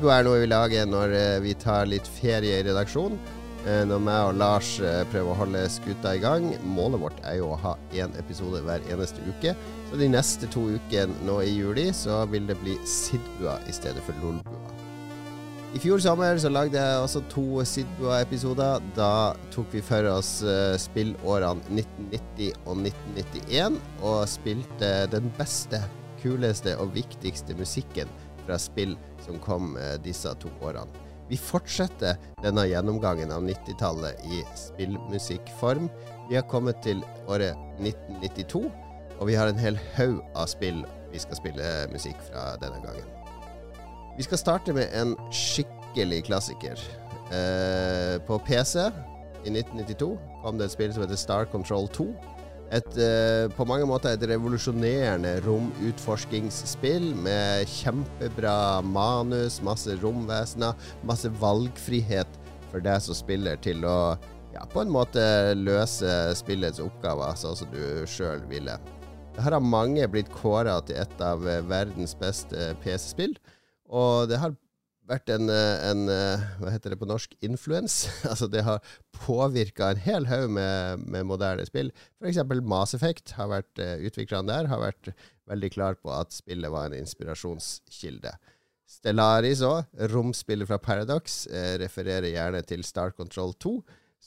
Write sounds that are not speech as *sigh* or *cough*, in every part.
podkast. Er noe vi lager når eh, vi tar litt ferie i redaksjon. Eh, når meg og Lars eh, prøver å holde skuta i gang. Målet vårt er jo å ha én episode hver eneste uke. Så de neste to ukene nå i juli så vil det bli Sidbua i stedet for Lolbua. I fjor sommer så lagde jeg også to Sidbua-episoder. Da tok vi for oss spillårene 1990 og 1991, og spilte den beste, kuleste og viktigste musikken fra spill som kom uh, disse to årene. Vi fortsetter denne gjennomgangen av 90-tallet i spillmusikkform. Vi har kommet til året 1992, og vi har en hel haug av spill vi skal spille musikk fra denne gangen. Vi skal starte med en skikkelig klassiker. Eh, på PC i 1992 kom det et spill som heter Star Control 2. Et, eh, på mange måter et revolusjonerende romutforskingsspill med kjempebra manus, masse romvesener, masse valgfrihet for deg som spiller til å ja, på en måte løse spillets oppgaver sånn som du sjøl ville. Det her har mange blitt kåra til et av verdens beste PC-spill, og det har vært en, en, hva heter det på norsk, influens. *laughs* altså det har påvirka en hel haug med, med, moderne spill. F.eks. Mass Effect har vært utvikleren der har vært veldig klar på at spillet var en inspirasjonskilde. Stellaris òg, romspillet fra Paradox, refererer gjerne til Star Control 2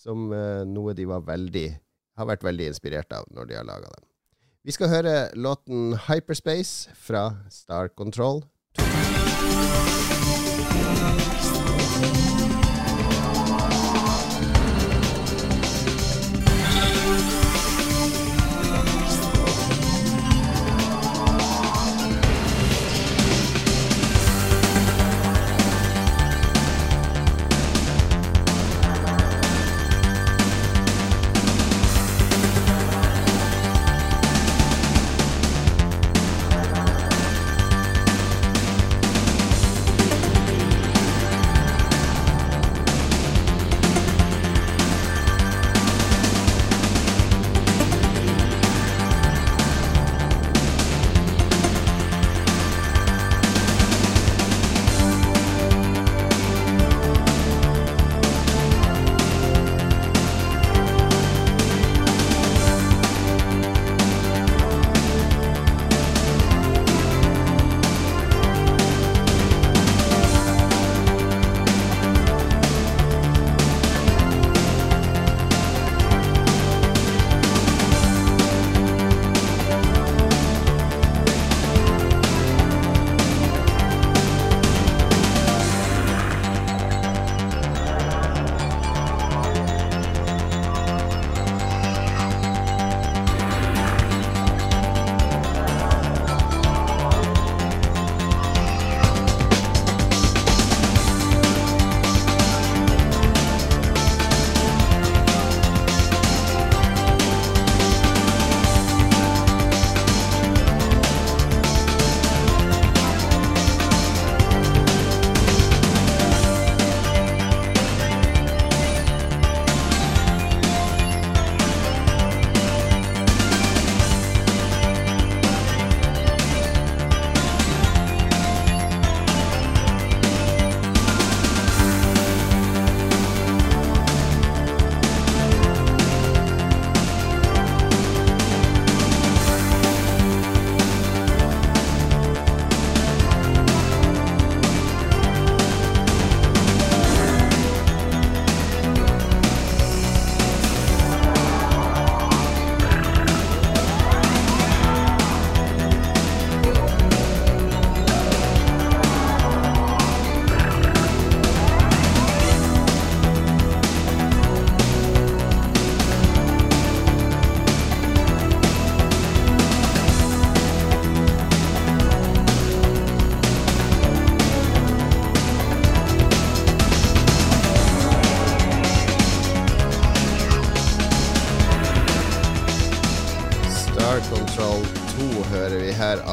som noe de veldig, har vært veldig inspirert av når de har laga dem. Vi skal høre låten Hyperspace fra Star Control 2. Thank you.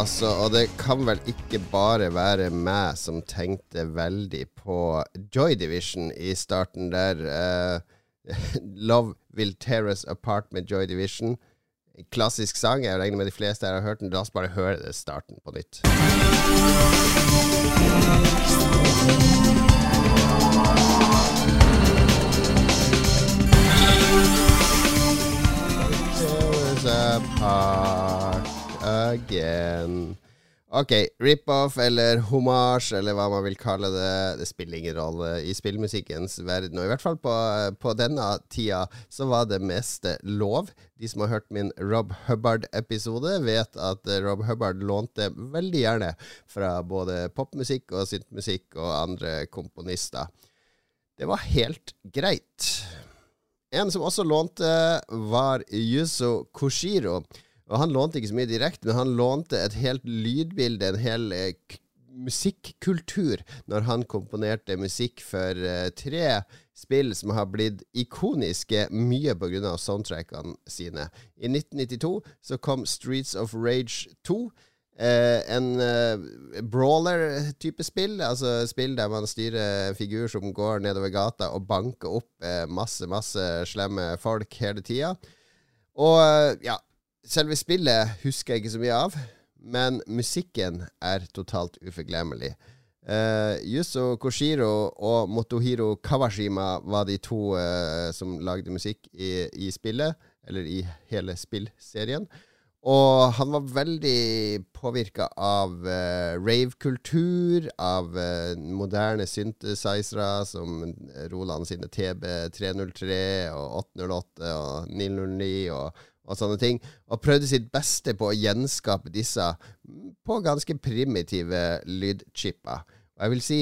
Altså, og det kan vel ikke bare være meg som tenkte veldig på Joy Division i starten der. Uh, *laughs* Love Will Tear Us Apart med Joy Division. klassisk sang. Jeg regner med de fleste her har hørt den. La oss bare høre det starten på nytt. Apart again. Ok, rip-off eller homasj, eller hva man vil kalle det, det spiller ingen rolle i spillmusikkens verden. Og i hvert fall på, på denne tida så var det meste lov. De som har hørt min Rob Hubbard-episode, vet at Rob Hubbard lånte veldig gjerne fra både popmusikk og syntmusikk og andre komponister. Det var helt greit. En som også lånte, var Yuzo Koshiro. Og han lånte ikke så mye direkte, men han lånte et helt lydbilde, en hel eh, musikkultur, når han komponerte musikk for eh, tre spill som har blitt ikoniske mye pga. soundtrackene sine. I 1992 så kom Streets of Rage 2. Eh, en eh, brawler-type spill, altså spill der man styrer en figur som går nedover gata og banker opp eh, masse, masse slemme folk hele tida. Og eh, ja, Selve spillet husker jeg ikke så mye av, men musikken er totalt uforglemmelig. Uh, Yuzo Koshiro og Motohiro Kawashima var de to uh, som lagde musikk i, i, spillet, eller i hele spillserien. Og han var veldig påvirka av uh, rave-kultur, av uh, moderne synthesizere som Roland sine TB303 og 808 og 909 og og sånne ting, og prøvde sitt beste på å gjenskape disse på ganske primitive lydchipper. Og jeg vil si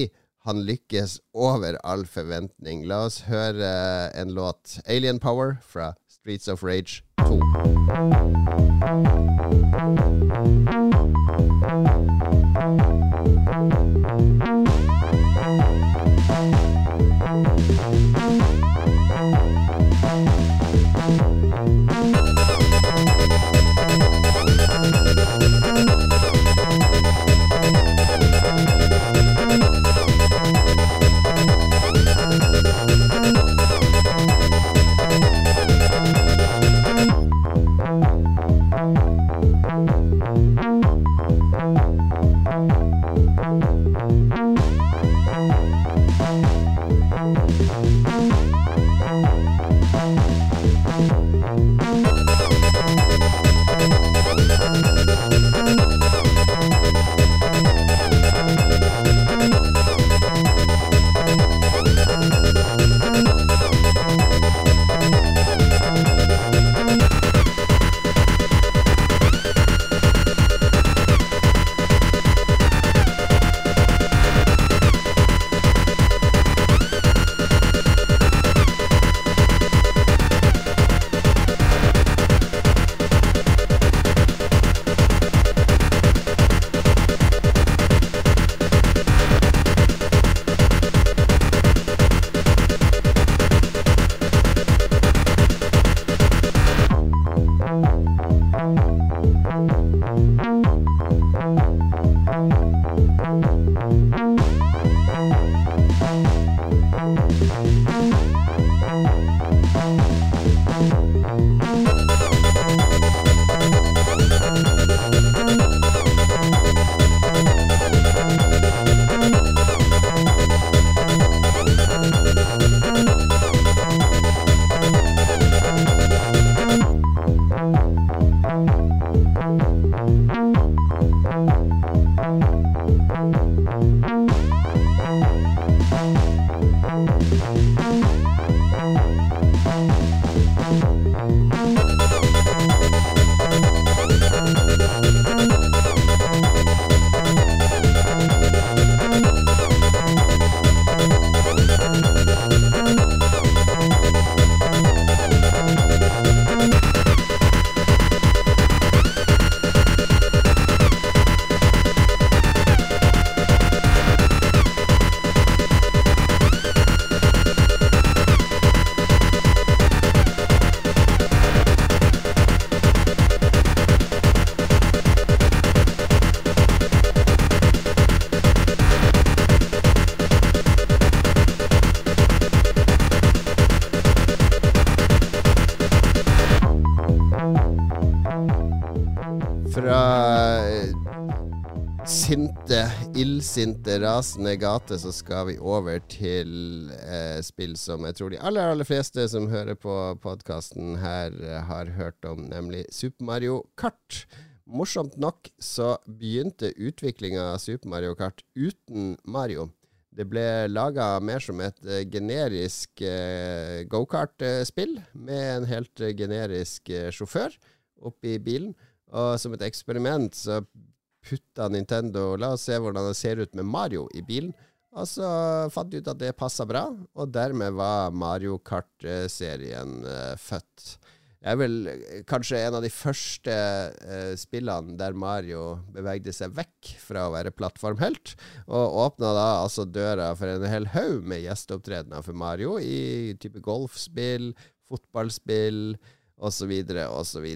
han lykkes over all forventning. La oss høre en låt, 'Alien Power', fra Streets of Rage 2. Thank illsinte, rasende gate, så skal vi over til eh, spill som jeg tror de aller, aller fleste som hører på podkasten her, eh, har hørt om, nemlig Super Mario Kart. Morsomt nok så begynte utviklinga av Super Mario Kart uten Mario. Det ble laga mer som et uh, generisk eh, gokart-spill, med en helt uh, generisk sjåfør oppi bilen. Og som et eksperiment så putta Nintendo La oss se hvordan det ser ut med Mario i bilen. Og så fant de ut at det passa bra, og dermed var Mario Kart-serien født. Det er vel kanskje en av de første eh, spillene der Mario bevegde seg vekk fra å være plattformhelt, og åpna da altså døra for en hel haug med gjesteopptredener for Mario i type golfspill, fotballspill osv. osv.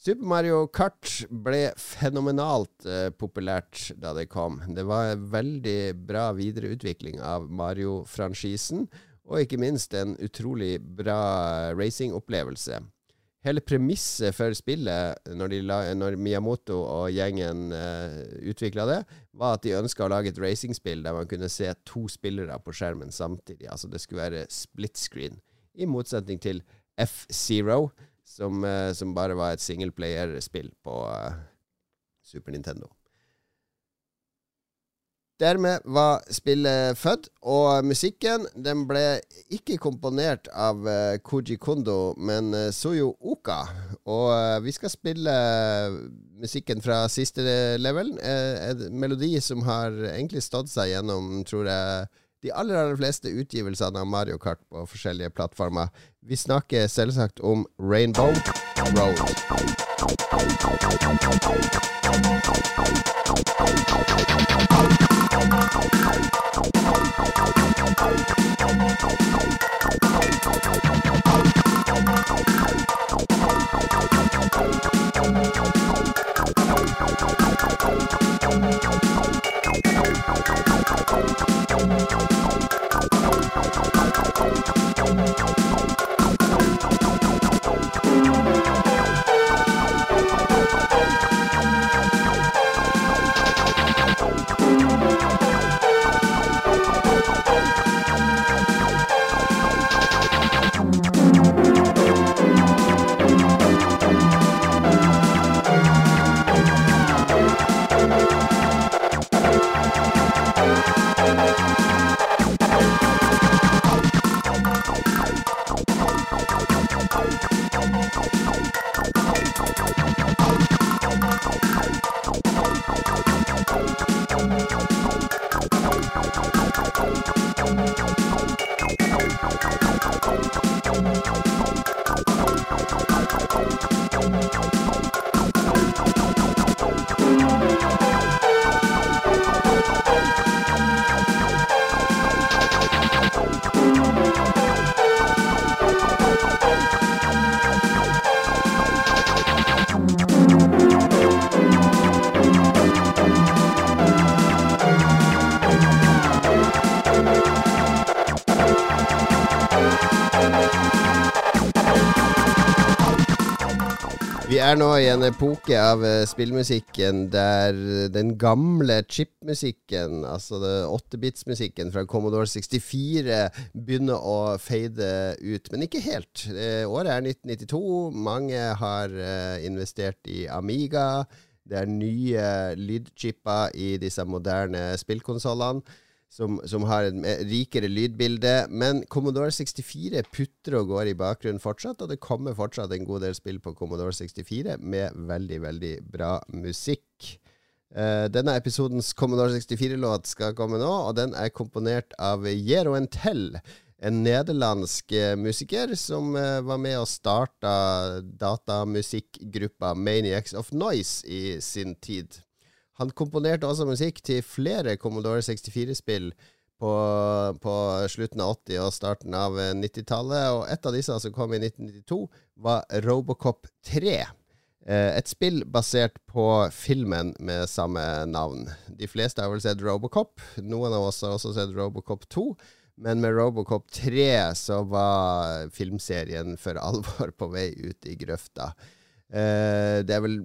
Super Mario Kart ble fenomenalt eh, populært da det kom. Det var en veldig bra videreutvikling av Mario-franchisen og ikke minst en utrolig bra racingopplevelse. Hele premisset for spillet, når, la, når Miyamoto og gjengen eh, utvikla det, var at de ønska å lage et racingspill der man kunne se to spillere på skjermen samtidig. Altså det skulle være split screen, i motsetning til F-Zero, som, uh, som, bare var et singleplayer-spill på uh, Super Nintendo. Dermed var spillet født, og musikken den ble ikke komponert av uh, Koji Kondo, men Suyo Oka. Og vi skal spille musikken fra siste level. en melodi som har egentlig stått seg gjennom, tror jeg, de aller, aller fleste utgivelsene av Mario Kart på forskjellige plattformer. Vi snakker selvsagt om Rainbow Road. Thank you. Er nå i en epoke av uh, spillmusikken der den gamle chipmusikken, altså 8-bits-musikken fra Commodore 64, begynner å fade ut. Men ikke helt. Uh, året er 1992. Mange har investert i Amiga. Det er nye lydchipper i disse moderne spillkonsollene som, som, har et rikere lydbilde. Men Commodore 64 putter og går i bakgrunnen fortsatt, og det kommer fortsatt en god del spill på Commodore 64 med veldig, veldig bra musikk. Uh, denne episodens Commodore 64-låt skal komme nå, og den er komponert av Jero Entell. En nederlandsk uh, musiker som uh, var med og starta datamusikkgruppa Maniacs of Noise i sin tid. Han komponerte også musikk til flere Commodore 64-spill på, på, slutten av 80- og starten av 90-tallet. Og et av disse som kom i 1992, var Robocop 3. Eh, et spill basert på filmen med samme navn. De fleste har vel sett Robocop. Noen av oss har også sett Robocop 2. Men med Robocop 3 så var filmserien for alvor på vei ut i grøfta. Eh, det er vel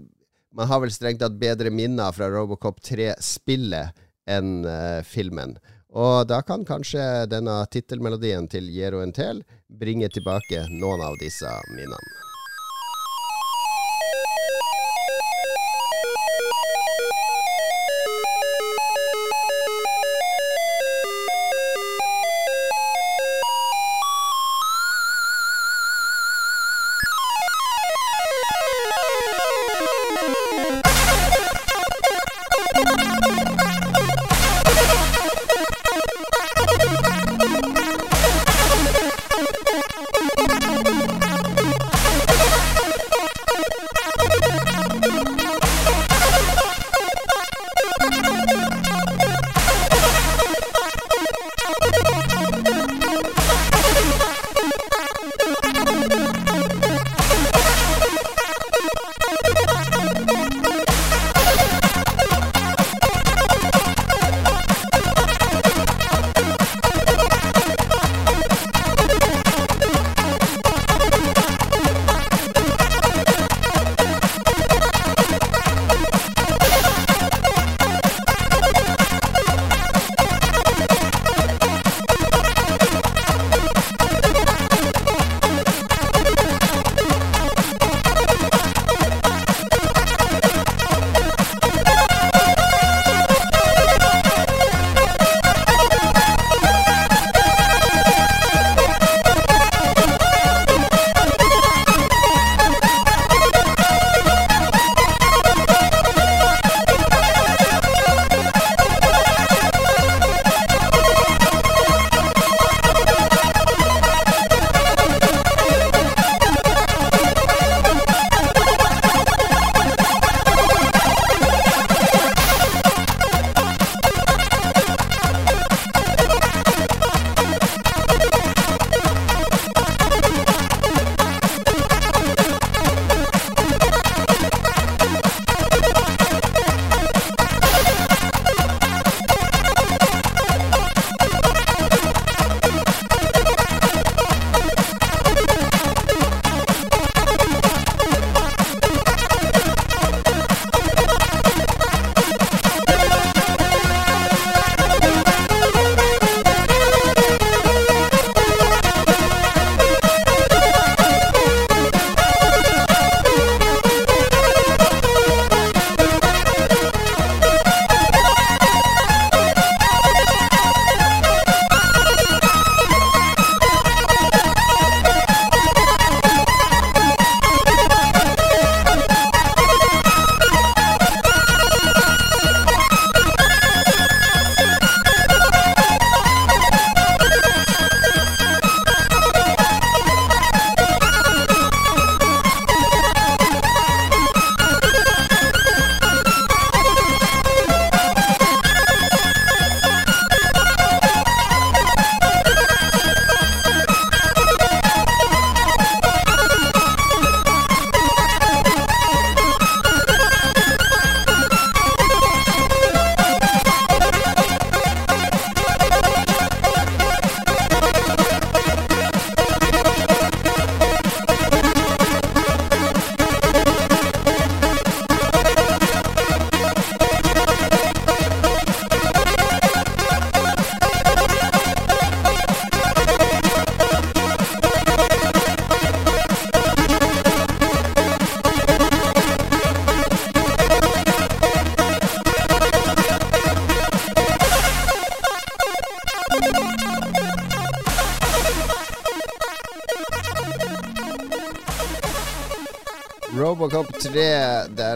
man har vel strengt tatt bedre minner fra Robocop 3-spillet enn uh, filmen. Og da kan kanskje denne tittelmelodien til Jero Entel bringe tilbake noen av disse minnene.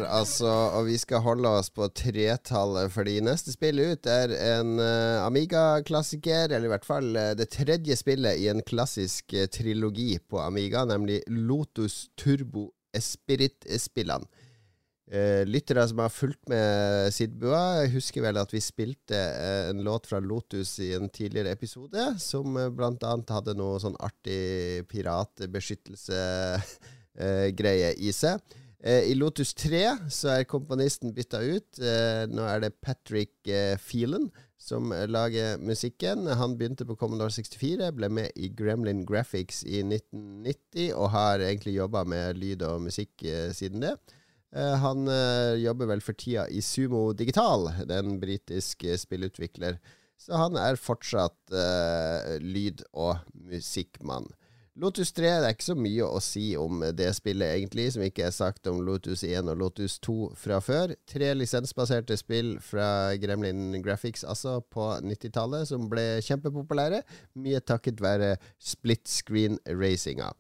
Altså. Og vi skal holde oss på tretallet, fordi neste spill ut er en uh, Amiga-klassiker. Eller i hvert fall uh, det tredje spillet i en klassisk uh, trilogi på Amiga, nemlig Lotus Turbo Espirit-spillene. Uh, lyttere som har fulgt med Sidbua, husker vel at vi spilte en låt fra Lotus i en tidligere episode, som blant annet hadde noe sånn artig piratbeskyttelse *laughs* eh, greie i seg. Eh, I Lotus 3 så er komponisten bytta ut. Eh, nå er det Patrick eh, Phelan som lager musikken. Han begynte på Commodore 64, ble med i Gremlin Graphics i 1990 og har egentlig jobba med lyd og musikk siden det. Han jobber vel for tida i Sumo Digital, den britiske spillutvikler. Så han er fortsatt lyd- og musikkmann. Lotus 3 det er ikke så mye å si om det spillet, egentlig, som ikke er sagt om Lotus 1 og Lotus 2 fra før. Tre lisensbaserte spill fra Gremlin Graphics altså på 90-tallet, som ble kjempepopulære, mye takket være split screen-racinga.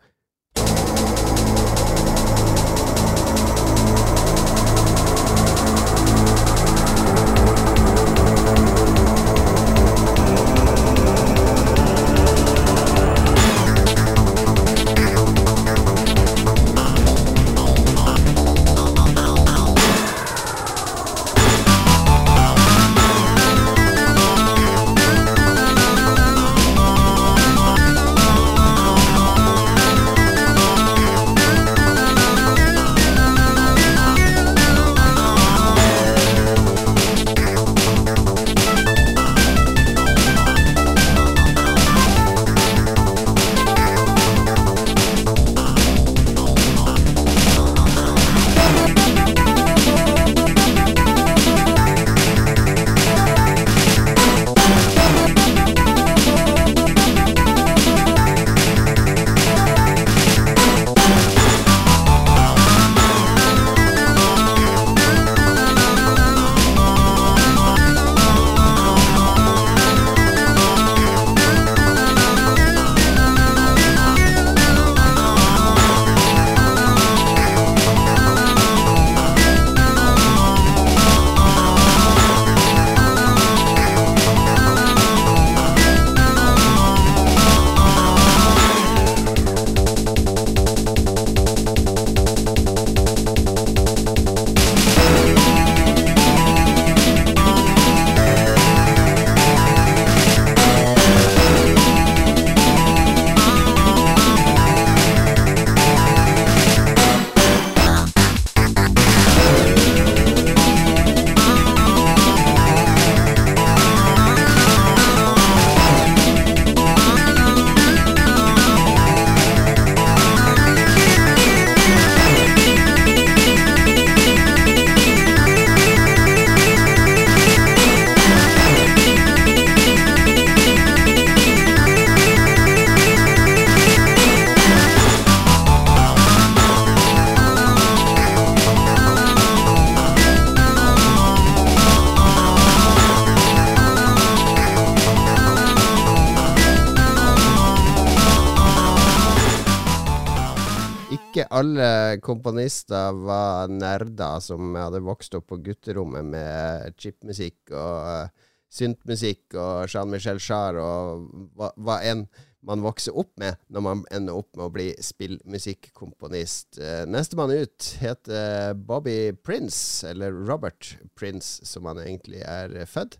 Alle komponister var nerder som hadde vokst opp på gutterommet med chipmusikk og uh, syntmusikk og Jean-Michel Jarre og hva, enn man vokser opp med når man ender opp med å bli spillmusikkomponist. Uh, Nestemann ut heter Bobby Prince, eller Robert Prince, som han egentlig er født,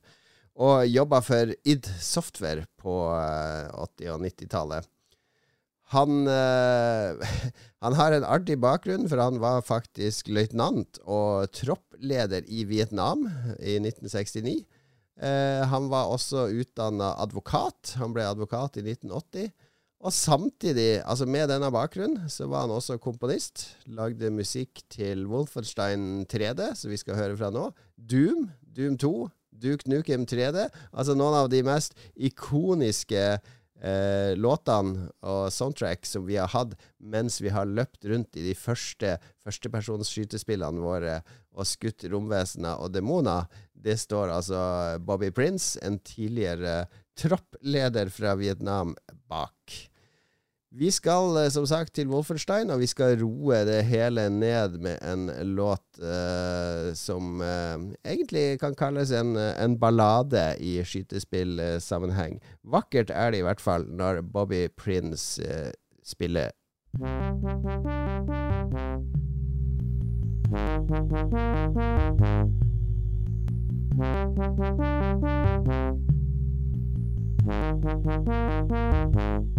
og jobba for id Software på uh, 80- og 90-tallet. Han, øh, *laughs* han, har en artig bakgrunn, for han var faktisk løytnant og troppleder i Vietnam i 1969. Eh, han var også utdanna advokat. Han ble advokat i 1980. Og samtidig, altså med denne bakgrunnen, så var han også komponist. Lagde musikk til Wolfenstein 3D, som vi skal høre fra nå. Doom, Doom 2, Duke Nukem 3D. Altså noen av de mest ikoniske eh, låtene og soundtrack som vi har hatt mens vi har løpt rundt i de første førstepersonsskytespillene våre og skutt romvesener og demoner, det står altså Bobby Prince, en tidligere troppleder fra Vietnam, bak. Vi skal eh, som sagt til Wolfenstein, og vi skal roe det hele ned med en låt uh, som uh, egentlig kan kalles en, en ballade i skytespillsammenheng. Vakkert er det i hvert fall når Bobby Prince uh, spiller. Thank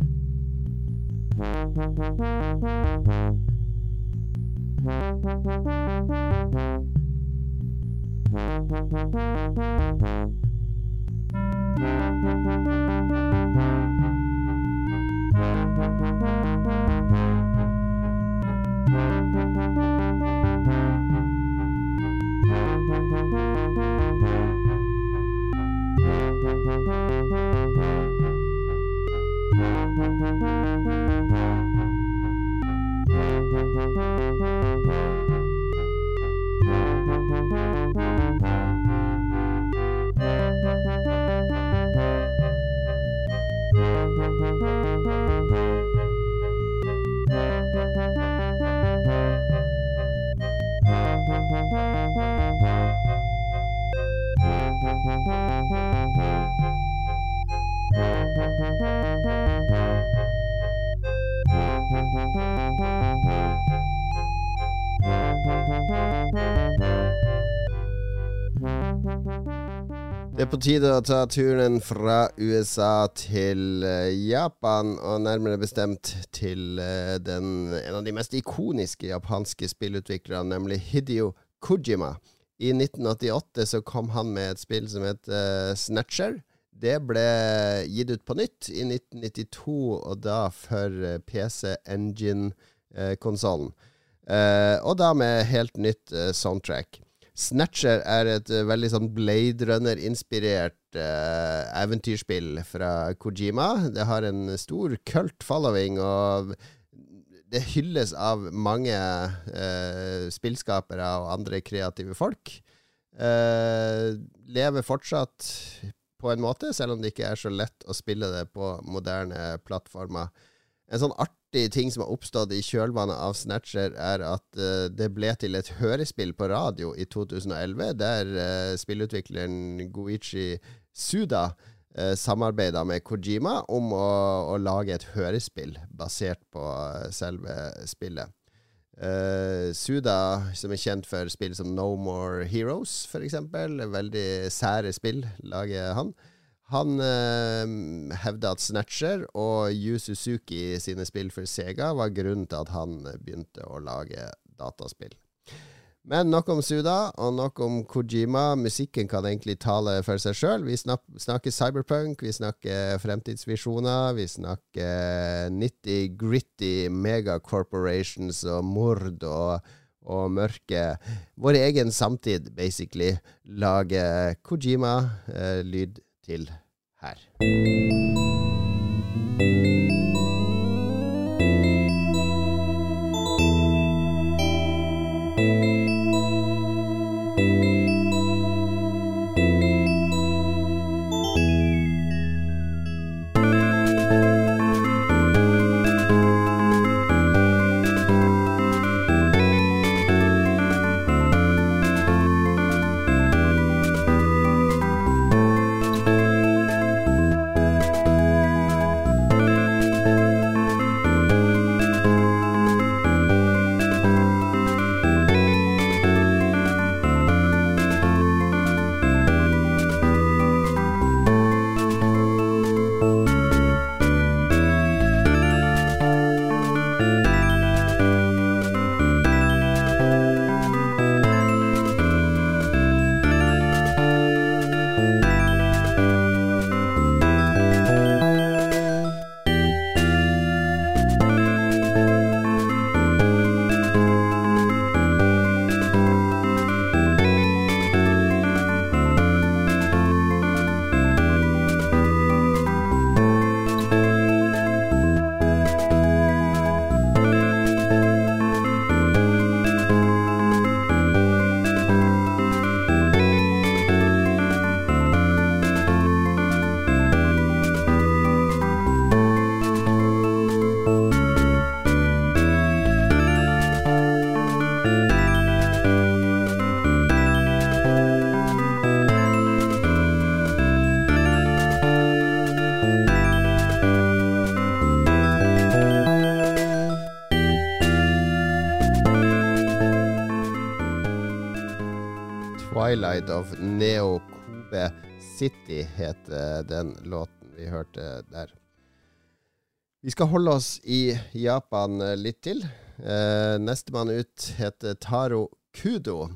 Det er Thank you. På tide å ta turen fra USA til eh, Japan, og nærmere bestemt til eh, den, en av de mest ikoniske japanske spillutviklerne, nemlig Hidio Kojima. I 1988 så kom han med et spill som het uh, Snatcher. Det ble gitt ut på nytt i 1992, og da for PC Engine-konsollen. Uh, og da med helt nytt uh, soundtrack. Snatcher er et uh, veldig sånn Blade Runner-inspirert uh, eventyrspill fra Kojima. Det har en stor cult following, og det hylles av mange uh, spillskapere og andre kreative folk. lever fortsatt på en måte, selv om det ikke er så lett å spille det på moderne plattformer. En sånn art artig ting som har oppstått i kjølvannet av Snatcher, er at uh, det ble til et hørespill på radio i 2011, der uh, spillutvikleren Goichi Suda uh, samarbeida med Kojima om å, å, lage et hørespill basert på selve spillet. Suda, som er kjent for spill som No More Heroes, f.eks., veldig sære spill lager han. Han eh, hevda at Snatcher og Yu Suzuki sine spill for Sega var grunnen til at han begynte å lage dataspill. Men nok om Suda, og nok om Kojima. Musikken kan egentlig tale for seg sjøl. Vi snakker cyberpunk, vi snakker fremtidsvisjoner, vi snakker nitty-gritty megacorporations og mord og, og mørke. Vår egen samtid, basically, lager Kojima eh, lyd til her. 'Twilight of Neo Kobe City', heter den låten vi hørte der. Vi skal holde oss i Japan litt til. Eh, Nestemann ut heter Taro Kudo.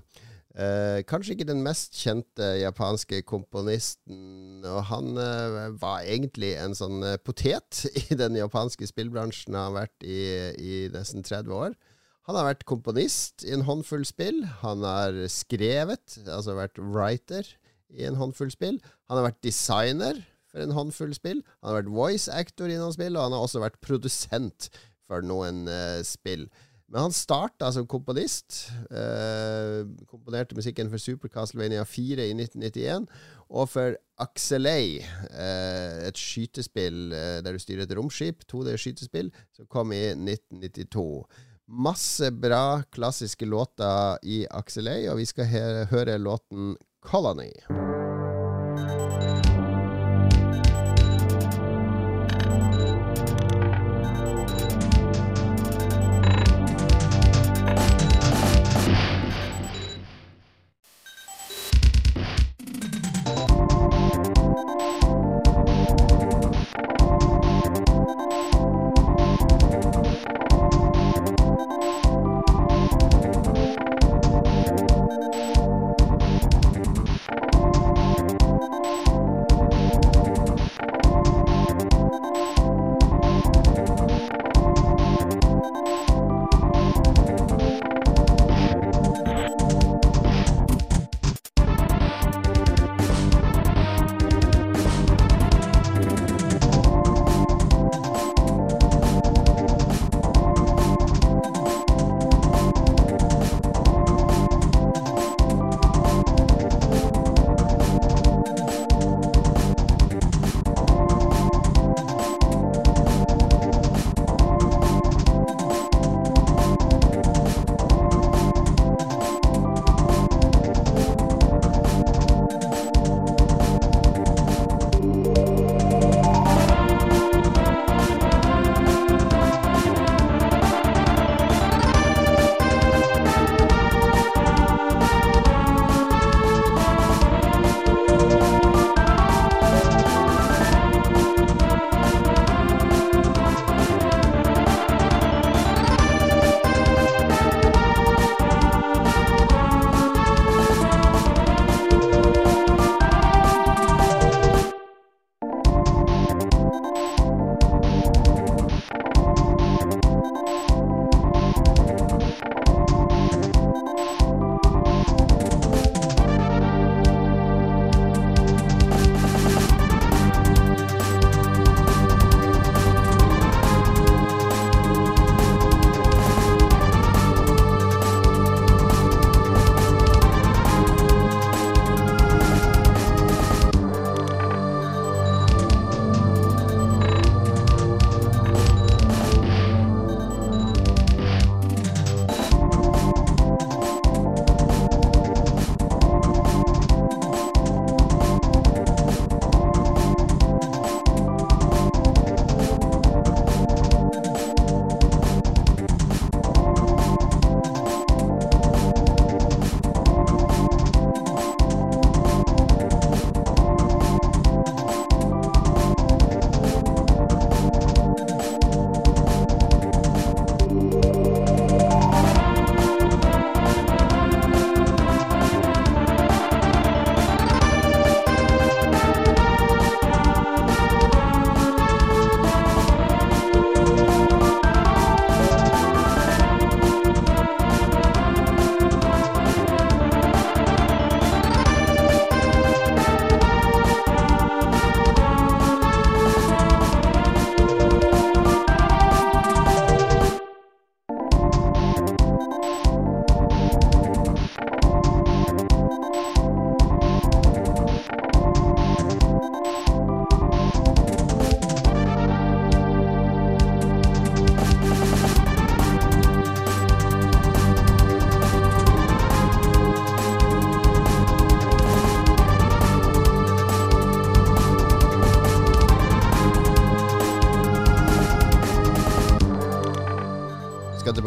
Eh, kanskje ikke den mest kjente japanske komponisten. Og han eh, var egentlig en sånn potet i den japanske spillbransjen. Han har vært i, i nesten 30 år. Han har vært komponist i en håndfull spill. Han har skrevet, altså vært writer i en håndfull spill. Han har vært designer for en håndfull spill. Han har vært voice actor i noen spill, og han har også vært produsent for noen uh, spill. Men han starta som komponist. Uh, komponerte musikken for Super Castlevania 4 i 1991. Og for Axelay, uh, et skytespill der du styrer et romskip, 2D-skytespill, som kom i 1992. Masse bra klassiske låter i Axelay, og vi skal høre låten Colony.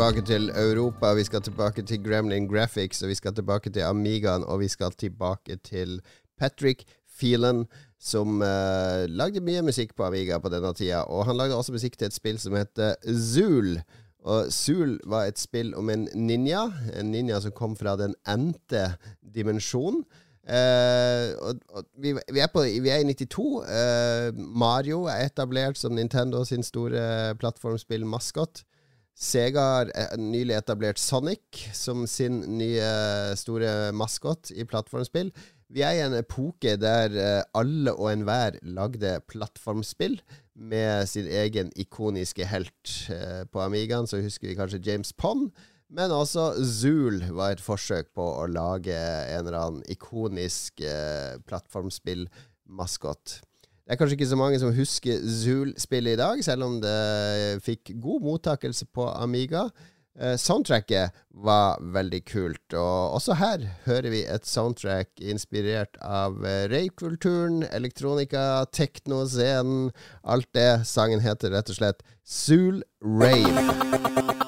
Tilbake til Europa, vi skal tilbake til Gremlin Graphics, og vi skal tilbake til Amigaen, og vi skal tilbake til Patrick Phelan, som uh, lagde mye musikk på Amiga på denne tida. Og han lagde også musikk til et spill som heter Zool. Og Zool var et spill om en ninja, en ninja som kom fra den endte dimensjonen. Uh, og, og vi, vi, er på, vi, er i 92. Uh, Mario er etablert som Nintendo sin store plattformspillmaskot. Sega har eh, nylig etablert Sonic som sin nye store maskot i plattformspill. Vi er i en epoke der alle og enhver lagde plattformspill med sin egen ikoniske helt. På Amigaen så husker vi kanskje James Pond. Men også Zool var et forsøk på å lage en eller annen ikonisk eh, plattformspillmaskot. Det er kanskje ikke så mange som husker Zool-spillet i dag, selv om det fikk god mottakelse på Amiga. Eh, soundtracket var veldig kult, og også her hører vi et soundtrack inspirert av ravekulturen, rave-kulturen, elektronika, teknoscenen, alt det. Sangen heter rett og slett Zool Rave.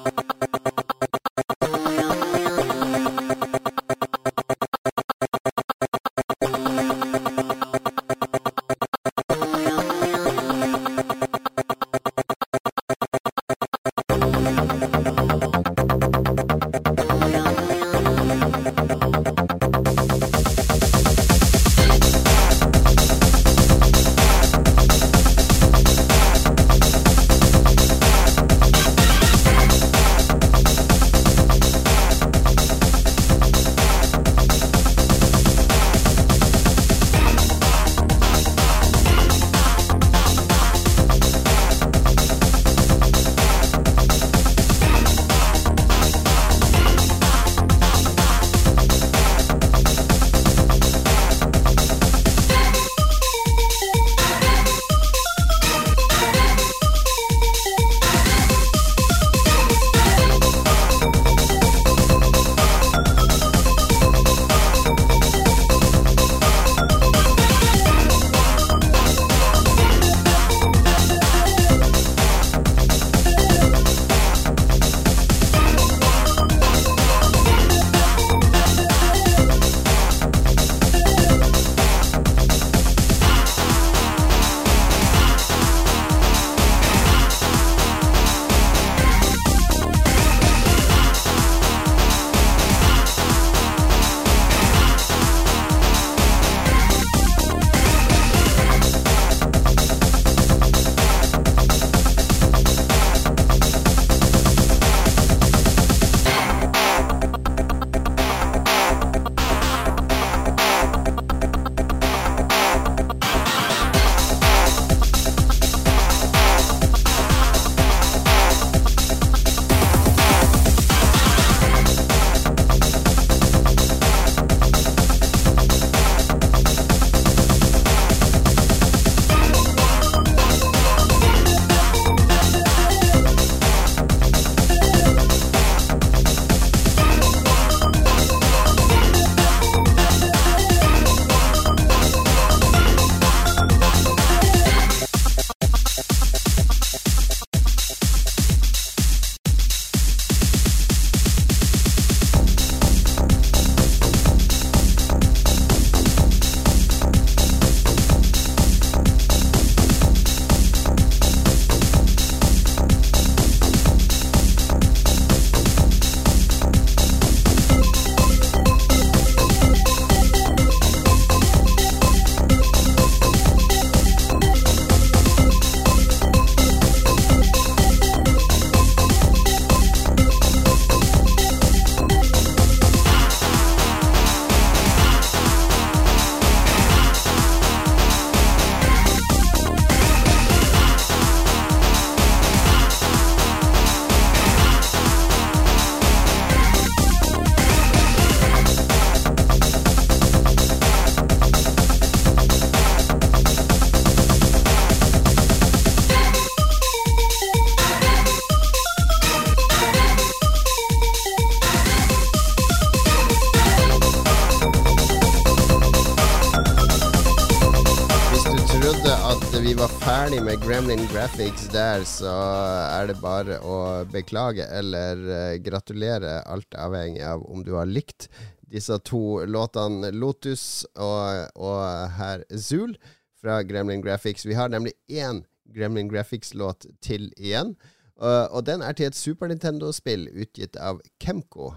Gremlin Graphics der, så er det bare å beklage eller uh, gratulere, alt avhengig av om du har likt disse to låtene, Lotus og, og herr Zool fra Gremlin Graphics. Vi har nemlig én Gremlin Graphics-låt til igjen, uh, og den er til et Super Nintendo-spill utgitt av Kemko.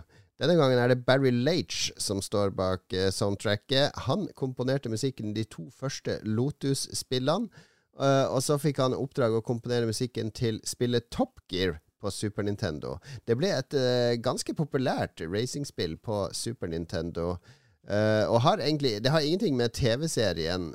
Denne gangen er det Barry Lage som står bak uh, soundtracket. Han komponerte musikken de to første Lotus-spillene. Uh, og så fikk han oppdrag å komponere musikken til spillet Top Gear på Super Nintendo. Det ble et uh, ganske populært racingspill på Super Nintendo. Uh, og har egentlig Det har ingenting med TV-serien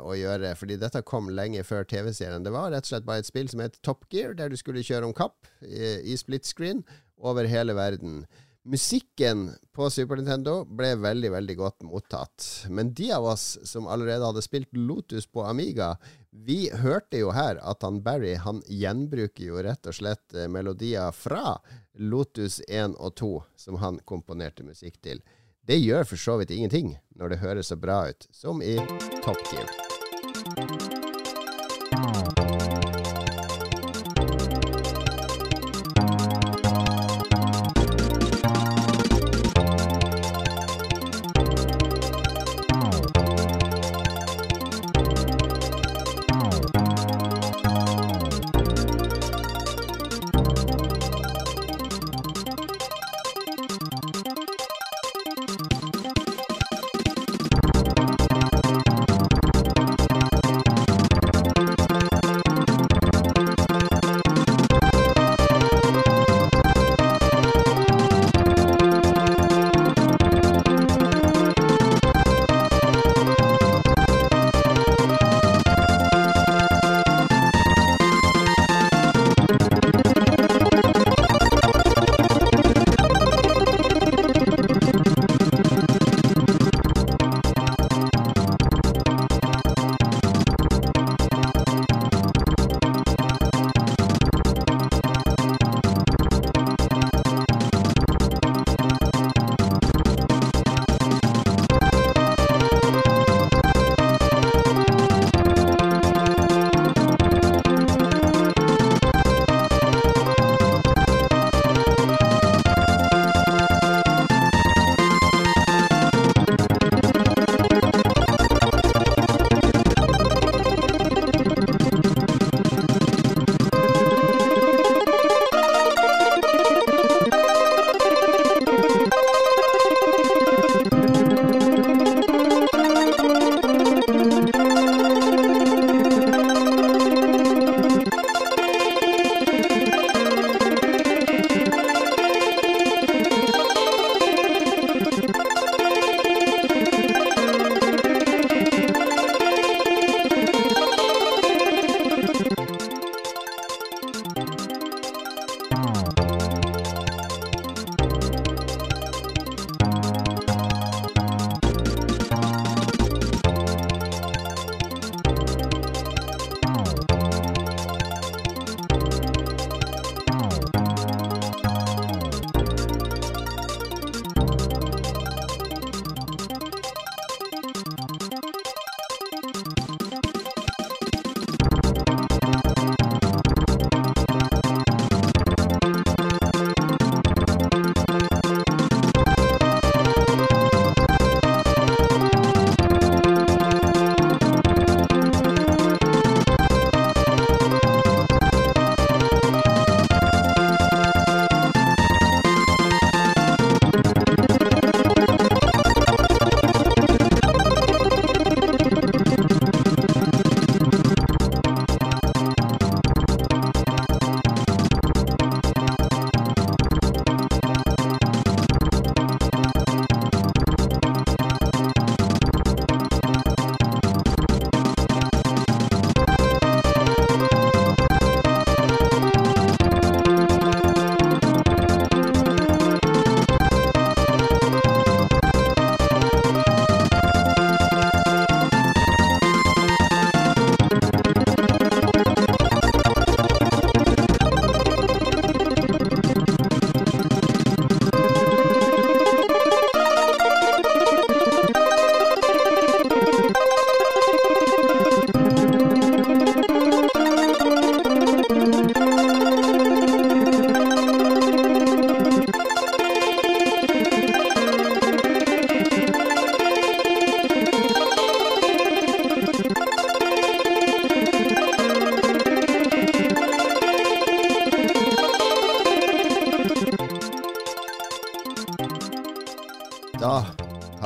å gjøre, fordi dette kom lenge før TV-serien. Det var rett og slett bare et spill som het Top Gear, der du skulle kjøre om kapp i, i split screen over hele verden. Musikken på Super Nintendo ble veldig veldig godt mottatt. Men de av oss som allerede hadde spilt Lotus på Amiga, vi hørte jo her at han Barry han gjenbruker jo rett og slett eh, melodier fra Lotus 1 og 2 som han komponerte musikk til. Det gjør for så vidt ingenting når det høres så bra ut som i Top Gear.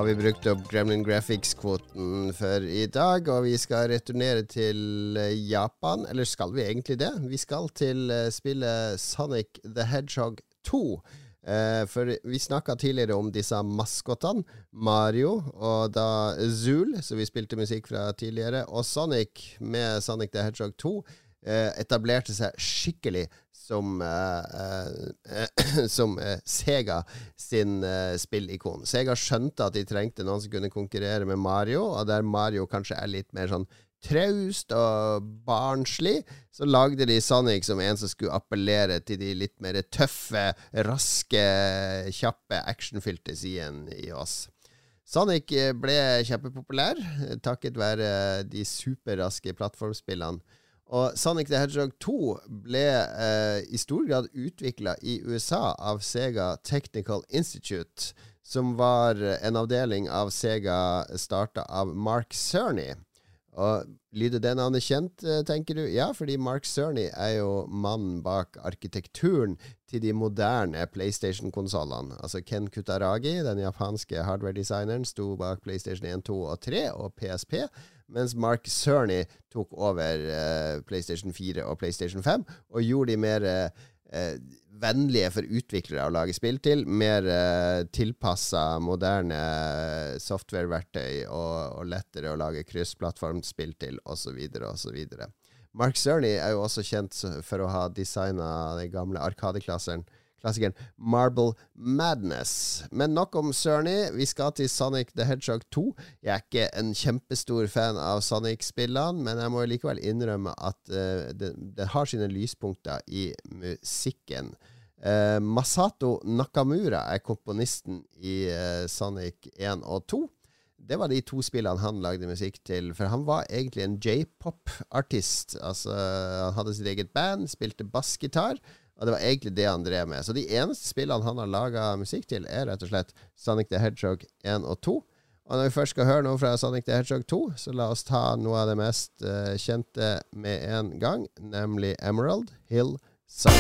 Vi brukt opp Gremlin Graphics-kvoten for i dag, og vi skal returnere til eh, Japan. Eller skal vi egentlig det? Vi skal til eh, spillet Sonic the Hedgehog 2. Eh, for vi snakka tidligere om disse maskottene, Mario og da Zool, som vi spilte musikk fra tidligere, og Sonic med Sonic the Hedgehog 2 eh, etablerte seg skikkelig som, uh, uh, *clears throat* som uh, Sega sin spillikon. Sega skjønte at de trengte noen som kunne konkurrere med Mario, og der Mario kanskje er litt mer sånn traust og barnslig, så lagde de Sonic som en som skulle appellere til de litt mer tøffe, raske, kjappe, actionfylte sidene i oss. Sonic ble kjempepopulær takket være de superraske plattformspillene. Og Sonic the Hedgehog 2 ble eh, i stor grad utvikla i USA av Sega Technical Institute, som var en avdeling av Sega starta av Mark Cerny. Og Lyder det navnet kjent, eh, tenker du? Ja, fordi Mark Cerny er jo mannen bak arkitekturen til de moderne PlayStation-konsollene. Altså Ken Kutaragi, den japanske hardware-designeren, sto bak PlayStation 1, 2 og 3 og PSP mens Mark Cerny tok over uh, PlayStation 4 og PlayStation 5 og gjorde de mer uh, vennlige for utviklere å lage spill til. Mer uh, tilpassa moderne software-verktøy og, og, lettere å lage kryssplattformspill til, osv., osv. Mark Cerny er jo også kjent for å ha designa den gamle Arkadeklasseren klassikeren Marble Madness. Men nok om Cerny. Vi skal til Sonic the Hedgehog 2. Jeg er ikke en kjempestor fan av Sonic-spillene, men jeg må likevel innrømme at uh, det, det, har sine lyspunkter i musikken. Uh, Masato Nakamura er komponisten i uh, Sonic 1 og 2. Det var de to spillene han lagde musikk til. For han var egentlig en j-pop-artist. Altså, han hadde sitt eget band, spilte bassgitar. Og det var egentlig det han drev med. Så de eneste spillene han har laga musikk til, er rett og slett Sonic the Hedgehog 1 og 2. Og når vi først skal høre noe fra Sonic the Hedgehog 2, så la oss ta noe av det mest uh, kjente med en gang, nemlig Emerald Hill Song.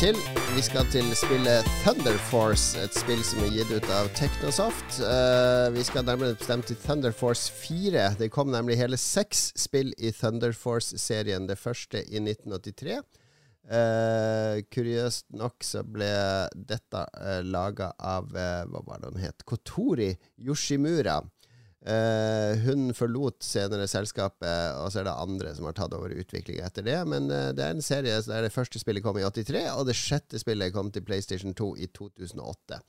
Til. Vi skal til spillet Thunder Force, et spill som er gitt ut av Technosoft. vi skal nærmere bestemt til Thunder Force 4. Det kom nemlig hele seks spill i Thunder Force-serien. Det første i 1983. kuriøst nok så ble dette uh, laga av Hva var det hun het? Kotori Yoshimura. Uh, hun forlot senere selskapet, og så er det andre som har tatt over utviklinga etter det. Men eh, det er en serie der det første spillet kom i 83, og det sjette spillet kom til PlayStation 2 i 2008.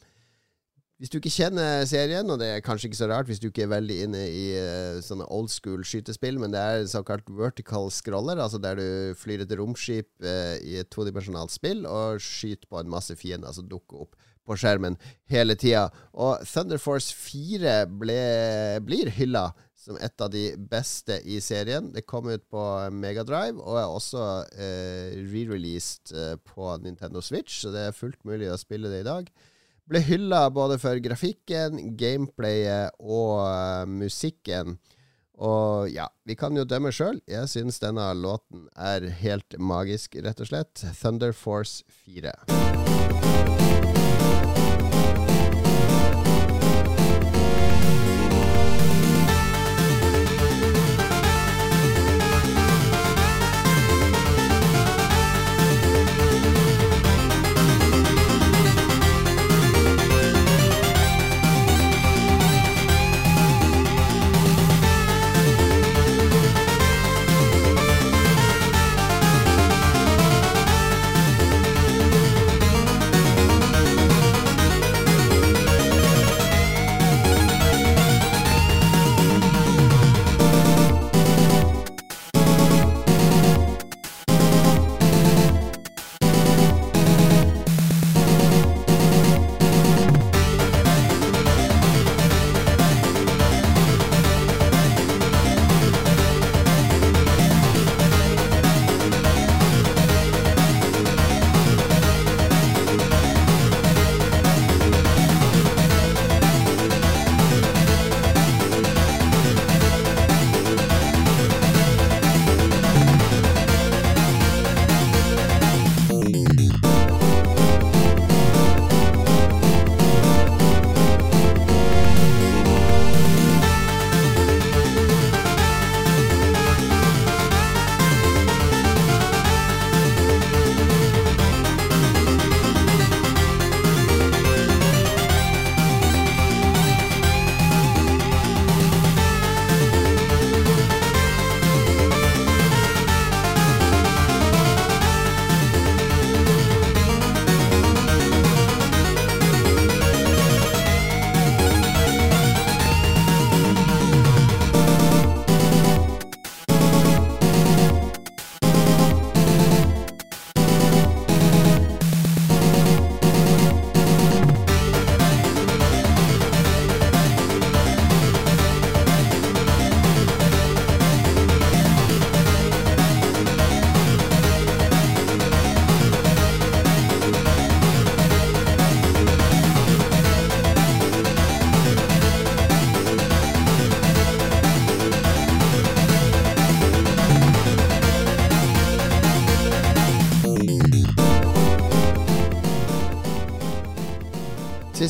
Hvis du ikke kjenner serien, og det er kanskje ikke så rart hvis du ikke er veldig inne i uh, sånne old school skytespill, men det er såkalt vertical scroller, altså der du flyr et romskip i et todimensjonalt spill og skyter på en masse fiender som dukker opp på skjermen hele tida. Og Thunder Force 4 ble, blir hylla som et av de beste i serien. Det kom ut på Megadrive og er også eh, re-released eh, på Nintendo Switch, så det er fullt mulig å spille det i dag. Ble hylla både for grafikken, gameplayet og uh, musikken. Og ja, vi kan jo dømme sjøl. Jeg syns denne låten er helt magisk, rett og slett. Thunder Force 4.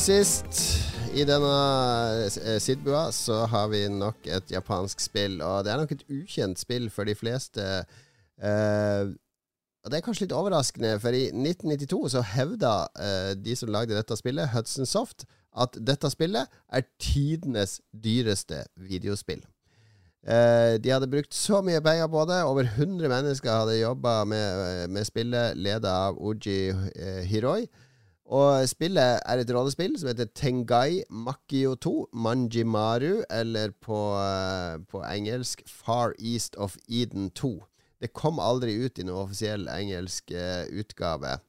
sist i denne eh, Sidbua så har vi nok et japansk spill, og det er nok et ukjent spill for de fleste. Uh, og Det er kanskje litt overraskende, for i 1992 så hevda uh, de som lagde dette spillet, Hudson Soft, at dette spillet er tidenes dyreste videospill. Uh, de hadde brukt så mye penger på det. Over 100 mennesker hadde jobba med, med spillet, leda av Oji Hiroi. Og spillet er et rollespill som heter Tengai Makio 2, Manjimaru, eller på, uh, på, engelsk Far East of Eden 2. Det kom aldri ut i noen offisiell engelsk uh, utgave.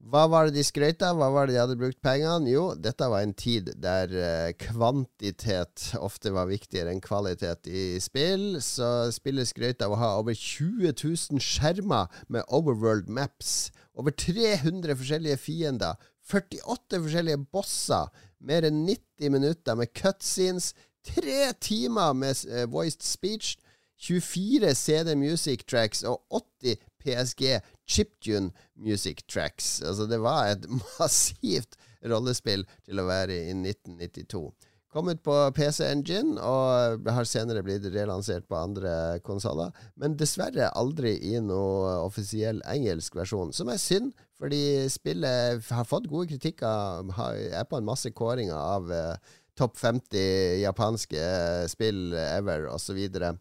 Hva var det de skrøt av? Hva var det de hadde brukt pengene? Jo, dette var en tid der uh, kvantitet ofte var viktigere enn kvalitet i spill. Så spillet skrøt av å ha over 20 000 skjermer med Overworld Maps. Over 300 forskjellige fiender. 48 forskjellige bosser. Mer enn 90 minutter med cutscenes. Tre timer med uh, voiced speech. 24 CD Music Tracks og 80 PSG Chiptune Music Tracks. Altså, det var et *laughs* massivt rollespill til å være i 1992. Kom ut på PC Engine og har senere blitt relansert på andre konsoller. Men dessverre aldri i noe offisiell engelsk versjon, som er synd. Fordi spillet har fått gode kritikker, er på en masse kåringer av uh, topp 50 japanske spill ever, osv. Så,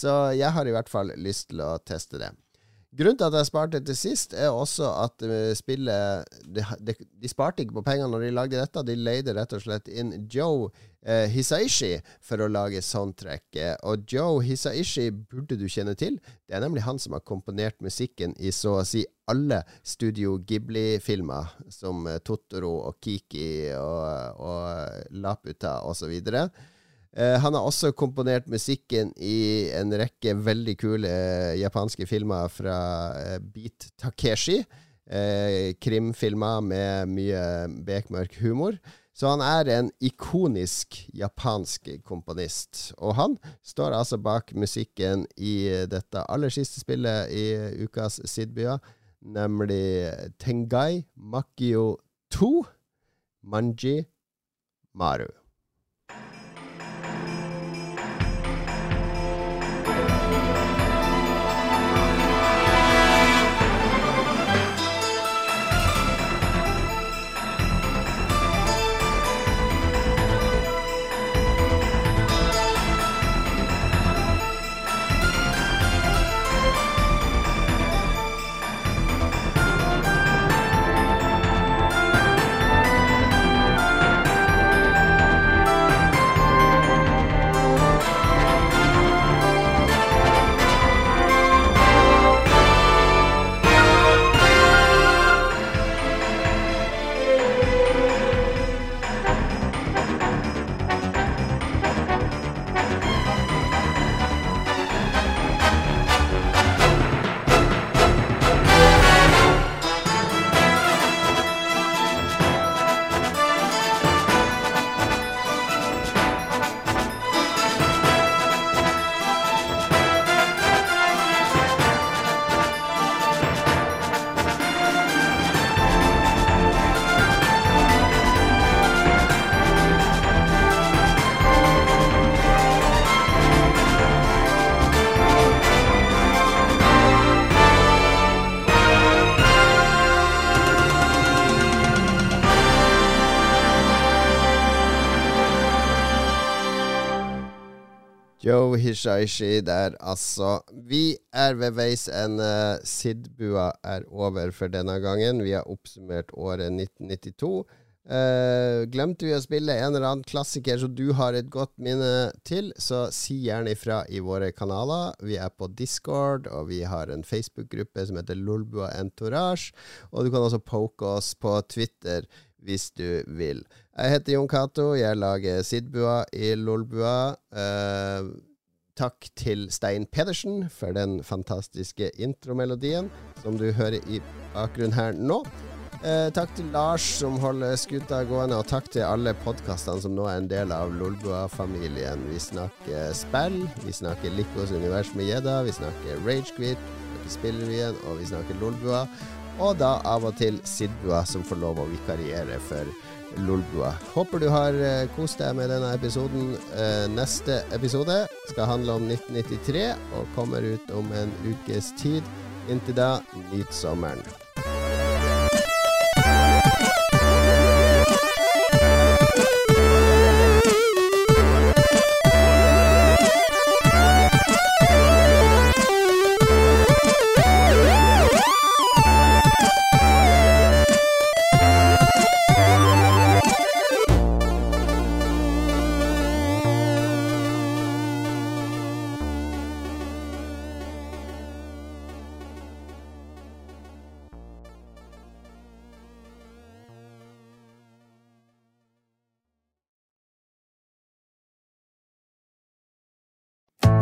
så jeg har i hvert fall lyst til å teste det. Grunnen til at jeg sparte til sist, er også at uh, spillet de, de, de, sparte ikke på penger når de lagde dette. De leide rett og slett inn Joe eh, Hisaishi for å lage soundtracket. Og Joe Hisaishi burde du kjenne til. Det er nemlig han som har komponert musikken i så å si alle Studio Ghibli-filmer, som uh, Totoro og Kiki og, og Laputa osv. Og, så Uh, han har også komponert musikken i en rekke veldig kule uh, japanske filmer fra uh, Beat Takeshi. krimfilmer med mye bekmørk humor. Så han er en ikonisk japansk komponist. Og han står altså bak musikken i dette aller siste spillet i ukas Sidbya, nemlig Tengai Makio 2 Manji Maru. Joe Hishaishi der, altså. Vi er ved veis ende. Sidbua er over for denne gangen. Vi har oppsummert året 1992. Uh, eh, glemte vi å spille en eller annen klassiker som du har et godt minne til, så si gjerne ifra i våre kanaler. Vi er på Discord, og vi har en Facebook-gruppe som heter Lolbua Entourage. Og du kan også poke oss på Twitter hvis du vil. Jeg heter Jon Cato. Jeg lager Sidbua i Lolbua. Uh, takk til Stein Pedersen for den fantastiske intromelodien som du hører i bakgrunnen her nå. Eh, takk til Lars som holder skuta gående, og takk til alle podkastene som nå er en del av Lolbua-familien. Vi snakker spill, vi snakker Likos univers med gjedda, vi snakker Ragequit, Spillrevyen, og vi snakker Lolbua. Og da av og til Sidbua, som får lov å vikariere for Lolbua. Håper du har uh, kost deg med denne episoden. Uh, neste episode skal handle om 1993 og kommer ut om en ukes tid. Inntil da, nyt sommeren.